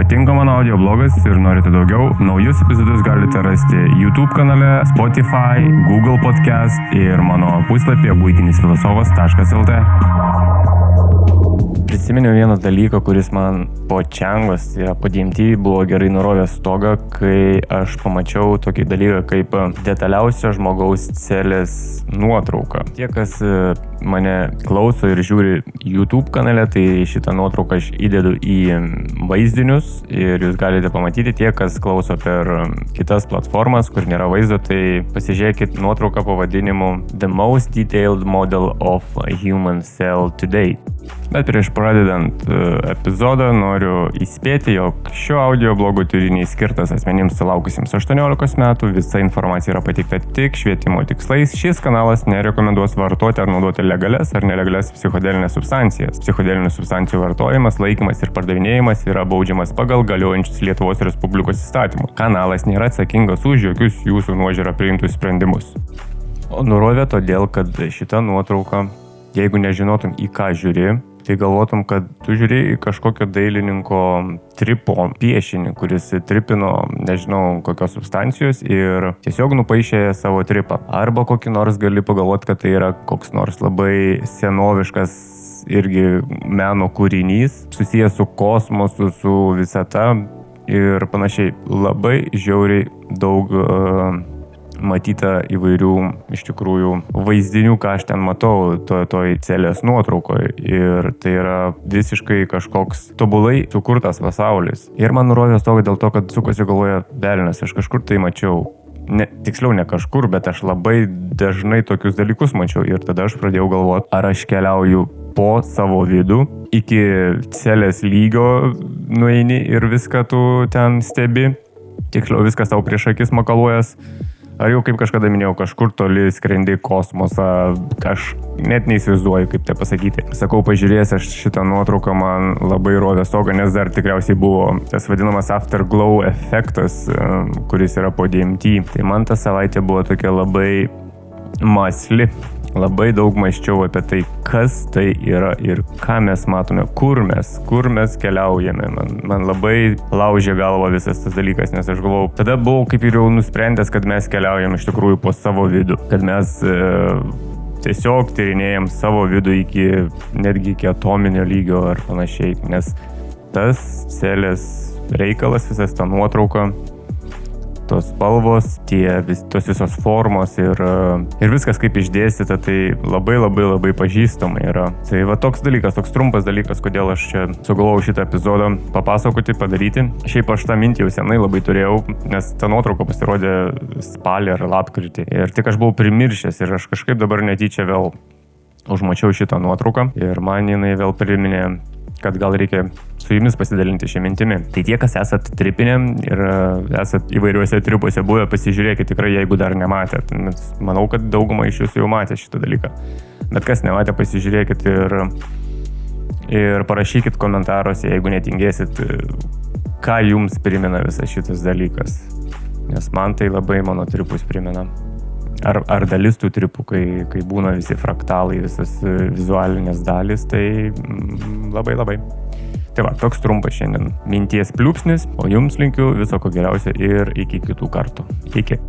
Patinka mano audio blogas ir norite daugiau, naujus epizodus galite rasti YouTube kanale, Spotify, Google podcast ir mano puslapyje būtinisfilosofas.lt. Prisiminiau vieną dalyką, kuris man po čiangos, tai po DMT, buvo gerai nurovęs stogą, kai aš pamačiau tokį dalyką kaip detaliausia žmogaus celės nuotrauka. Tie, kas e, mane klauso ir žiūri YouTube kanale, tai šitą nuotrauką aš įdedu į vaizdinius ir jūs galite pamatyti tie, kas klauso per kitas platformas, kur nėra vaizdo, tai pasižiūrėkit nuotrauką pavadinimu The Most Detailed Model of Human Cell Today. Bet prieš pradedant e, epizodą noriu įspėti, jog šio audio blogo turinys skirtas asmenims sulaukusiems 18 metų, visa informacija yra pateikta tik švietimo tikslais. Šis kanalas nerekomenduos vartoti ar naudoti legales ar nelegales psichodelinės substancijas. Psichodelinių substancijų vartojimas, laikymas ir pardavinėjimas yra baudžiamas pagal galiojančius Lietuvos Respublikos įstatymus. Kanalas nėra atsakingas už jokius jūsų nuožiūrą priimtus sprendimus. O nurovė todėl, kad šita nuotrauka jeigu nežinotum į ką žiūri, tai galvotum, kad tu žiūri į kažkokio dailininko tripo piešinį, kuris tripino, nežinau, kokios substancijos ir tiesiog nupaišė savo tripą. Arba kokį nors gali pagalvoti, kad tai yra koks nors labai senoviškas irgi meno kūrinys, susijęs su kosmosu, su visata ir panašiai. Labai žiauriai daug uh, matyta įvairių iš tikrųjų vaizdinių, ką aš ten matau to, toj celės nuotraukoje. Ir tai yra visiškai kažkoks tobulai sukurtas pasaulis. Ir man nurodė stogą dėl to, kad sukosi galvoje belnes, aš kažkur tai mačiau. Ne, tiksliau ne kažkur, bet aš labai dažnai tokius dalykus mačiau ir tada aš pradėjau galvoti, ar aš keliauju po savo vidų, iki celės lygio nueini ir viską tu ten stebi, tiksliau viskas tau prieš akis makaluojas, Ar jau kaip kažkada minėjau, kažkur toli skrendi kosmosą, aš net neįsivaizduoju, kaip tai pasakyti. Sakau, pažiūrėjęs aš šitą nuotrauką, man labai rovė stogą, nes dar tikriausiai buvo tas vadinamas afterglow efektas, kuris yra po DMT. Tai man ta savaitė buvo tokia labai masli, labai daug maščiau apie tai, kas tai yra ir ką mes matome, kur mes, kur mes keliaujame. Man, man labai laužė galvą visas tas dalykas, nes aš galvojau, tada buvau kaip ir jau nusprendęs, kad mes keliaujam iš tikrųjų po savo vidų, kad mes e, tiesiog tyrinėjom savo vidų iki netgi iki atominio lygio ar panašiai, nes tas celės reikalas, visas ta nuotrauka tos spalvos, tie, vis, tos visos formos ir, ir viskas kaip išdėstyta, tai labai labai labai pažįstama yra. Tai va toks dalykas, toks trumpas dalykas, kodėl aš čia sugalvojau šitą epizodą papasakoti, padaryti. Šiaip aš tą mintį jau senai labai turėjau, nes ta nuotrauka pasirodė spalį ar lapkritį. Ir tik aš buvau primiršęs ir aš kažkaip dabar netyčia vėl užmačiau šitą nuotrauką ir man jinai vėl priminė kad gal reikia su jumis pasidalinti šią mintimį. Tai tie, kas esat tripinė ir e, esat įvairiuose tripuose buvę, pasižiūrėkite tikrai, jeigu dar nematėt. Manau, kad dauguma iš jūsų jau matė šitą dalyką. Bet kas nematė, pasižiūrėkit ir, ir parašykit komentaruose, jeigu netingėsit, ką jums primena visas šitas dalykas. Nes man tai labai mano tripus primena ar, ar dalis tų tripų, kai, kai būna visi fraktalai, visas e, vizualinės dalis, tai mm, labai labai. Tai va, toks trumpas šiandien minties pliūpsnis, o jums linkiu viso ko geriausio ir iki kitų kartų. Iki.